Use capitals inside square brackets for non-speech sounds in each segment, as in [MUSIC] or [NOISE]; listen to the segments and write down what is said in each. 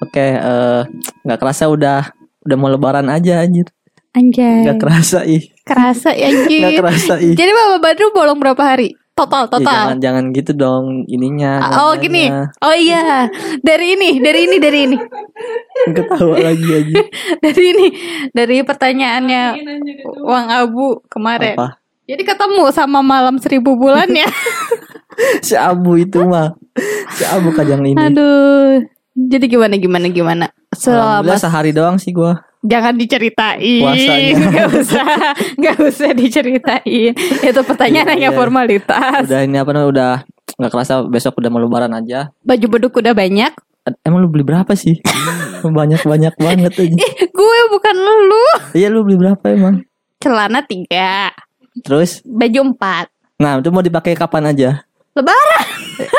Oke, eh, nggak kerasa udah udah mau lebaran aja anjir. Anjay. Nggak kerasa ih. kerasa ya anjir. kerasa ih. Jadi Bapak Badru bolong berapa hari? Total, Ih, total. jangan jangan gitu dong ininya. oh gini. namanya. Oh iya. Dari ini, dari ini, dari ini. Ketawa lagi aja. [LAUGHS] Dari ini. Dari pertanyaannya Wang Abu kemarin. Apa? Jadi ketemu sama malam seribu bulan ya. [LAUGHS] Si Abu itu mah. Si Abu kajang ini. Aduh. Jadi gimana gimana gimana? Selama sehari doang sih gua. jangan diceritain. Puasanya. [LAUGHS] Gak usah, gak usah diceritain. Itu pertanyaan Iya, hanya iya. formalitas. Udah ini apa namanya udah nggak kerasa besok udah mau lebaran aja. Baju beduk udah banyak. Emang lu beli berapa sih? [LAUGHS] banyak banyak banget aja. Ih, gue bukan lu. Iya lu beli berapa emang? Celana tiga, Terus, baju empat. nah itu mau dipakai kapan aja? Lebaran.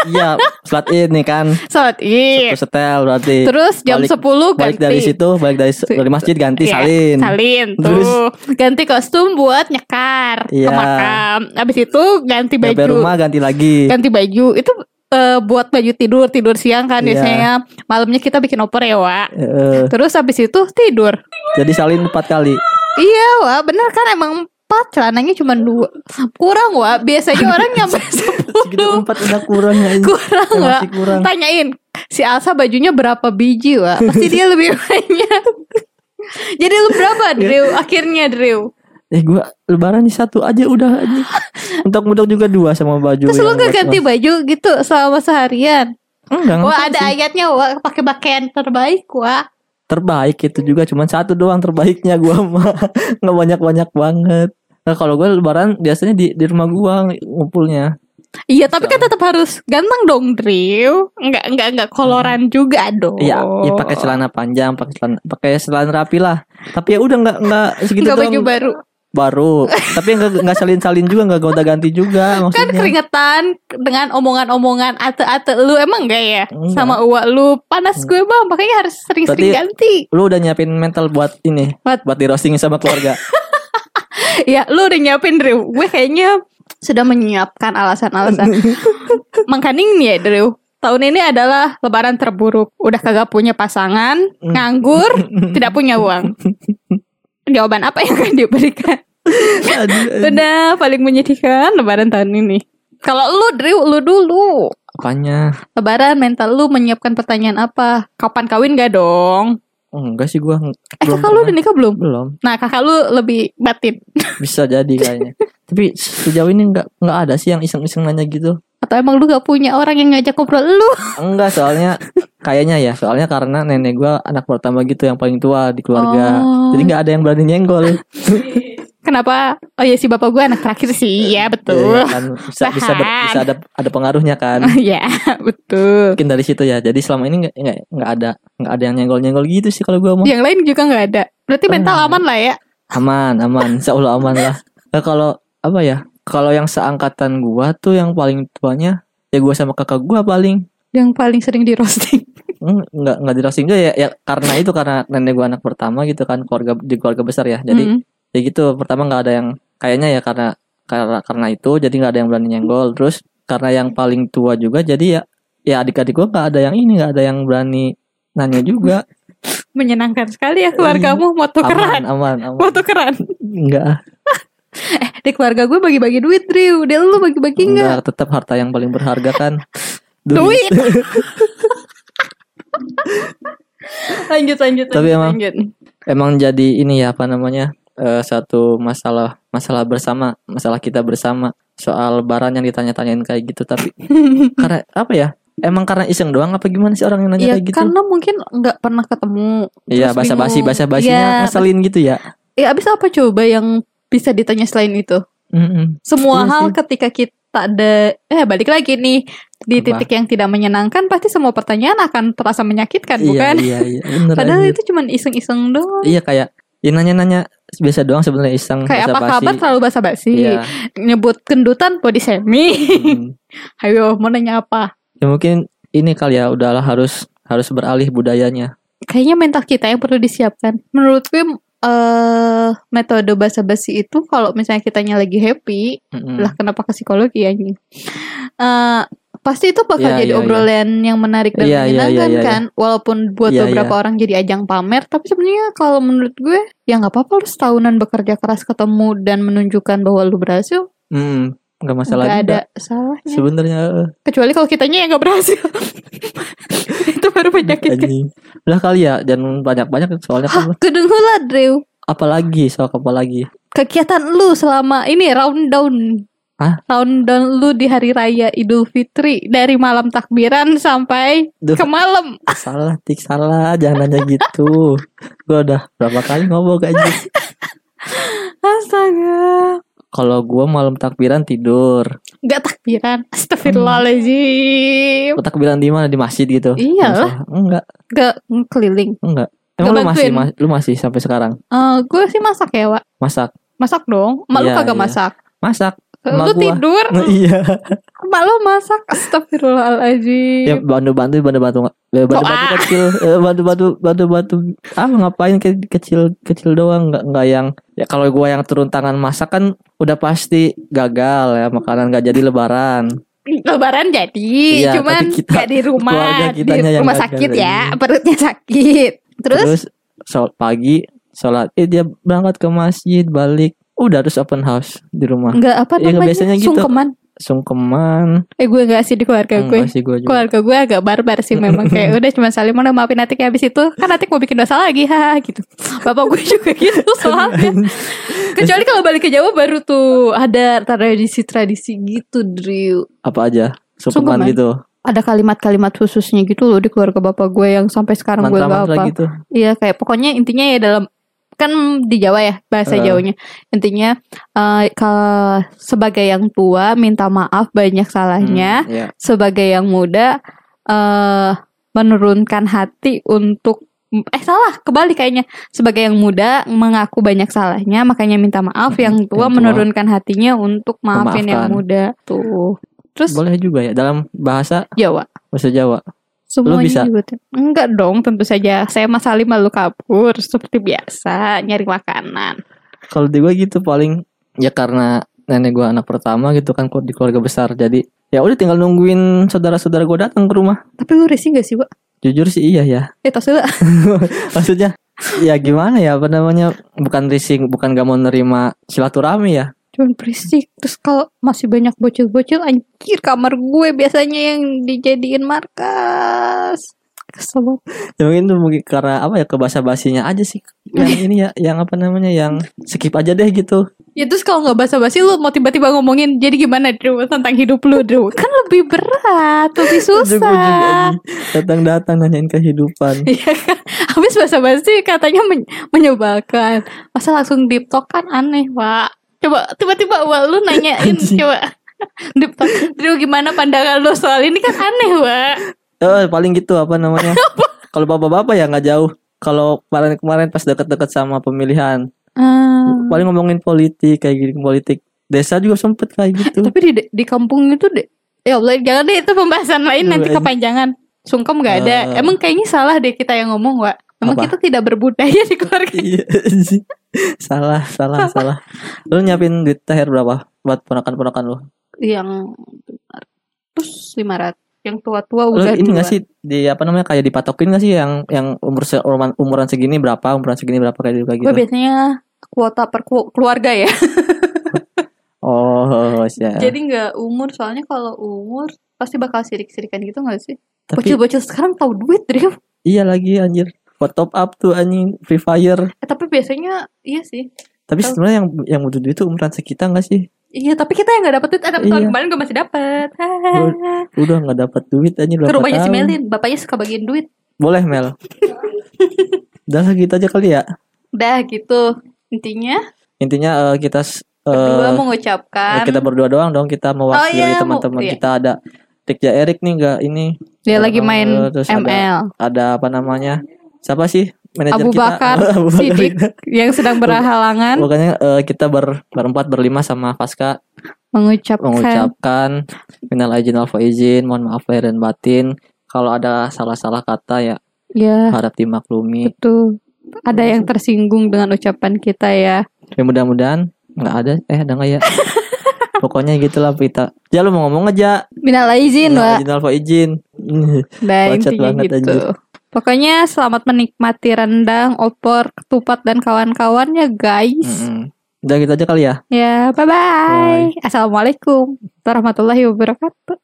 Iya, flat ini kan. Salat id. Satu setel berarti. Terus jam Balik- 10 balik ganti. dari situ, balik dari dari masjid ganti Iya, salin. Salin Terus? tuh. Ganti kostum buat nyekar ke Iya. makam. Habis itu ganti baju. rumah ganti lagi. Ganti baju. Itu eh, buat baju tidur, tidur siang kan Iya. biasanya. Malamnya kita bikin opor ya, Wak. Eh, Terus habis itu tidur. jadi salin empat kali. Iya, Wak. Bener kan emang empat celananya cuma dua. Kurang, Wak. Biasanya orang [LAUGHS] nyampe sepuluh. empat udah kurang ya. [LAUGHS] Kurang, Ya, masih kurang. Tanyain si Alsa bajunya berapa biji, Wak? Pasti dia lebih [LAUGHS] banyak. Jadi lu berapa, Drew? Akhirnya, Drew. Eh gua lebaran nih satu aja udah aja. Untuk-untuk juga dua sama baju. Terus lu gak ganti mas- baju gitu selama seharian? Enggak, Wah, ada sih? ayatnya, Wak. Pakai pakaian terbaik, Wak. terbaik itu juga cuman satu doang terbaiknya gua mah nggak banyak banyak banget nah, kalau gue lebaran biasanya di di rumah gua ngumpulnya Iya, tapi kan tetap harus ganteng dong, Drew. Enggak, enggak, enggak koloran juga dong. iya ya pakai celana panjang pakai celana pakai celana rapi lah tapi ya udah nggak nggak segitu Enggak baju baru. baru tapi nggak nggak salin salin juga nggak gonta ganti juga Kan maksudnya keringetan dengan omongan-omongan ate-ate lu emang enggak ya? Enggak. Sama uak lu panas gue bang, makanya harus sering-sering ganti. lu udah nyiapin mental buat ini Buat- buat di roasting sama keluarga [LAUGHS] Ya, lu udah nyiapin Drew. Gue kayaknya sudah menyiapkan alasan-alasan. [LAUGHS] Makanya ini ya Drew. Tahun ini adalah lebaran terburuk. Udah kagak punya pasangan, Hmm. nganggur, [LAUGHS] tidak punya uang. Jawaban apa yang akan diberikan? Udah paling menyedihkan lebaran tahun ini. Kalau lu Drew, lu dulu. apanya Lebaran mental lu menyiapkan pertanyaan apa? Kapan kawin gak dong? Enggak sih gua Eh belum kakak lu udah nikah belum? belum Nah kakak lu lebih batin bisa jadi kayaknya [LAUGHS] tapi sejauh ini nggak nggak ada sih yang iseng-iseng nanya gitu Atau emang lu gak punya orang yang ngajak ngobrol lu? Enggak soalnya kayaknya ya soalnya karena nenek gua anak pertama gitu yang paling tua di keluarga. Oh. Jadi nggak ada yang berani nyenggol. [LAUGHS] Kenapa? Oh ya si bapak gue anak terakhir sih [LAUGHS] Iya betul Iya kan bisa bisa ber- bisa ada ada pengaruhnya kan. [LAUGHS] Iya betul Mungkin dari situ ya. Jadi selama ini nggak nggak nggak ada nggak ada yang nyenggol-nyenggol gitu sih kalau gua mah. Yang lain juga gak ada Berarti mental Oh. aman lah ya Aman, aman. Insya Allah aman lah. [LAUGHS] Nah, kalau apa ya? Kalau yang seangkatan gua tuh yang paling tuanya ya gua sama kakak gua paling Yang paling sering di roasting Hmm, nggak nggak di roasting juga ya, ya karena itu karena nenek gua anak pertama gitu kan keluarga di keluarga besar ya jadi Mm. Ya gitu pertama nggak ada yang kayaknya ya karena karena karena itu jadi nggak ada yang berani nyenggol. Terus karena yang paling tua juga jadi ya ya adik-adik gua nggak ada yang ini nggak ada yang berani nanya juga. [LAUGHS] Menyenangkan sekali ya keluargamu Mau aman tukeran aman. Aman Mau tukeran enggak [LAUGHS] Di keluarga gue bagi-bagi duit Drew Dia lu bagi-bagi enggak enggak tetap harta yang paling berharga kan. [LAUGHS] Duit. Lanjut lanjut Tapi lanjut, emang- lanjut. emang jadi ini ya apa namanya eh, satu masalah masalah bersama masalah kita bersama soal lebaran yang ditanya-tanyain kayak gitu tapi [LAUGHS] karena apa ya emang karena iseng doang apa gimana sih orang yang nanya Ya kayak gitu karena mungkin nggak pernah ketemu iya terus basa-basi bingung. basa-basinya Iya. ngeselin gitu ya Ya abis apa coba yang bisa ditanya selain itu? Mm-mm. Semua Iya hal sih. ketika kita ada eh balik lagi nih di Apa? titik yang tidak menyenangkan pasti semua pertanyaan akan terasa menyakitkan iya bukan? iya iya bener Padahal anjir. itu cuman iseng-iseng doang. iya kayak ya nanya-nanya biasa doang sebenarnya iseng Kayak apa kabar terlalu basa-basi. iya Nyebut kendutan body shaming. Mm. [LAUGHS] Ayo mau nanya apa? ya mungkin ini kali ya udahlah harus harus beralih budayanya Kayaknya mental kita yang perlu disiapkan. Menurut gue eh metode basa-basi itu kalau misalnya kitanya lagi happy, Mm-mm. lah kenapa ke psikologi ya ini? Pasti itu bakal Iya, jadi iya, obrolan yang menarik dan Iya, iya, menyenangkan iya, iya. kan walaupun buat Iya, beberapa iya. orang jadi ajang pamer tapi sebenarnya kalau menurut gue ya nggak apa-apa lu setahunan bekerja keras ketemu dan menunjukkan bahwa lu berhasil Hmm, nggak masalah juga. ada salahnya Sebenarnya eh, kecuali kalau kitanya yang nggak berhasil [LAUGHS] itu baru menyakitkan. Udah kali ya, jangan banyak-banyak soalnya kan Hah, kedengeran Drew apalagi soal apa lagi? kegiatan lu selama ini round down Hah? round down lu di hari raya Idul Fitri dari malam takbiran sampai Duh. ke malam Salah, tik salah, jangan nanya gitu. Gua udah berapa kali ngomong aja. [LAUGHS] astaga Kalau gua malam takbiran tidur. nggak takbiran Astagfirullahaladzim Oh, takbiran di mana? Di masjid gitu? Iyalah. Enggak, Gak keliling enggak. Nggak Emang lu masih ma- lu masih sampai sekarang Eh, Gue sih masak ya Wak masak? Masak dong Mak lu Iya, kagak iya. masak Masak. Lu gua. tidur? Iya. Mak lu masak? Astagfirullahaladzim. Ya bantu-bantu bantu-bantu. Ya, bantu-bantu kecil. Eh, bantu-bantu bantu-bantu. Ah ngapain ke- kecil kecil doang? Nggak nggak yang ya kalau gua yang turun tangan masak kan udah pasti gagal ya makanan nggak jadi lebaran. Lebaran jadi Iya, Cuman kita- gak di rumah Di rumah sakit ya ini. Perutnya sakit. Terus, terus sol pagi sholat eh dia berangkat ke masjid balik udah terus open house di rumah. Enggak apa Iya, namanya? biasanya gitu. Sungkeman. Sungkeman. Eh gue gak sih di keluarga gue. enggak sih gua juga. Keluarga gue agak barbar sih memang. Kayak [LAUGHS] udah cuma saling mau maafin kayak habis itu. Kan nanti mau bikin dosa lagi ha gitu. Bapak gue juga [LAUGHS] gitu soalnya. [LAUGHS] Kecuali kalau balik ke Jawa baru tuh Ada tradisi-tradisi gitu Drew apa aja? Sungkeman Sungkeman. gitu. Ada kalimat-kalimat khususnya gitu loh Di keluarga bapak gue yang sampai sekarang gue gak apa gitu. Iya kayak pokoknya intinya ya dalam kan di Jawa ya bahasa Eh. Jawanya intinya eh kalau sebagai yang tua minta maaf banyak salahnya Hmm, iya. sebagai yang muda eh menurunkan hati untuk eh salah kebalik kayaknya sebagai yang muda mengaku banyak salahnya makanya minta maaf yang tua Yang tua. menurunkan hatinya untuk maafin yang Memaafkan. muda tuh terus boleh juga ya dalam bahasa Jawa bahasa Jawa semuanya bisa? dibuatin. enggak dong tentu saja saya Mas Salim malu kabur seperti biasa nyari makanan kalau di gue gitu paling ya karena nenek gue anak pertama gitu kan di keluarga besar jadi ya udah tinggal nungguin saudara-saudara gue datang ke rumah tapi lu risih gak sih Wak? jujur sih iya ya eh dulu [LAUGHS] maksudnya ya gimana ya apa namanya bukan rising bukan gak mau nerima silaturahmi ya cuman berisik. Terus kalau masih banyak bocil-bocil anjir kamar gue biasanya yang dijadiin markas. Kesel banget. ya mungkin itu mungkin karena apa ya kebasa basinya aja sih. Yang ini ya yang apa namanya yang skip aja deh gitu. Ya terus kalau nggak basa-basi lu mau tiba-tiba ngomongin jadi gimana Drew? Tentang hidup lu Drew? Kan lebih berat lebih [LAUGHS] susah. datang-datang nanyain kehidupan. [LAUGHS] Iya kan? Habis basa-basi katanya men- menyebalkan. Masa langsung deep talk kan aneh Pak Coba tiba-tiba Wak lu nanyain. Coba. Drew gimana pandangan lu? Soal ini kan aneh Wak. Eh paling gitu apa namanya? [LAUGHS] Kalau bapak-bapak ya nggak jauh. Kalau kemarin-kemarin pas deket-deket sama pemilihan. Hmm. paling ngomongin politik kayak gini politik. Desa juga sempet kayak gitu. Tapi di, di kampung itu deh Ya Allah jangan deh itu pembahasan lain nanti kepanjangan. Sungkem gak ada. Eh. Emang kayaknya salah deh kita yang ngomong Wak Emang Apa? kita tidak berbudaya di keluarga. Iya salah salah salah. lu nyiapin duit thr berapa buat ponakan-ponakan lu? Yang Terus 500 Yang tua-tua udah ini nggak sih di apa namanya kayak dipatokin nggak sih yang yang umur se- umuran, umuran segini berapa umuran segini berapa kayak gitu kayak gitu? biasanya kuota per keluarga ya. [LAUGHS] oh ya Jadi nggak umur soalnya kalau umur pasti bakal sirik-sirikan gitu nggak sih? Bocil-bocil sekarang tahu duit, Drew. iya lagi anjir buat top up tuh anjing free fire Eh, tapi biasanya iya sih. tapi sebenarnya yang yang butuh duit itu umuran sekitar nggak sih Iya, tapi kita yang nggak dapet duit. Eh, tapi tahun Iya. kemarin gue masih dapet. udah nggak dapat duit anjir Ke berapa rumahnya si. Melin, bapaknya suka bagiin duit. boleh Mel [LAUGHS] udah gitu aja kali ya Udah gitu. Intinya intinya eh, kita eh, berdua mengucapkan kita berdua doang dong kita mewakili iya, mau- teman-teman iya. kita ada Rikja Erik nih nggak ini dia lagi Eh, main terus ada- ML. ada apa namanya siapa sih manajer Abu kita Bakar [LAUGHS] Abu Bakar Sidik yang sedang berhalangan pokoknya eh, kita ber berempat berlima sama Faska mengucapkan mengucapkan minal aizin wal faizin mohon maaf lahir dan batin kalau ada salah-salah kata ya ya harap dimaklumi betul. Ada yang tersinggung dengan ucapan kita ya. ya mudah-mudahan nggak ada eh ada nggak ya [LAUGHS] Pokoknya gitulah Pita. Ya lu mau ngomong aja. Minal izin, Nah, Wak. izin alfa izin. [LAUGHS] Nah, banget, gitu. anjir. Pokoknya selamat menikmati rendang, opor, ketupat dan kawan-kawannya guys. Mm-mm. Udah gitu aja kali ya. Ya, bye-bye. Assalamualaikum warahmatullahi wabarakatuh.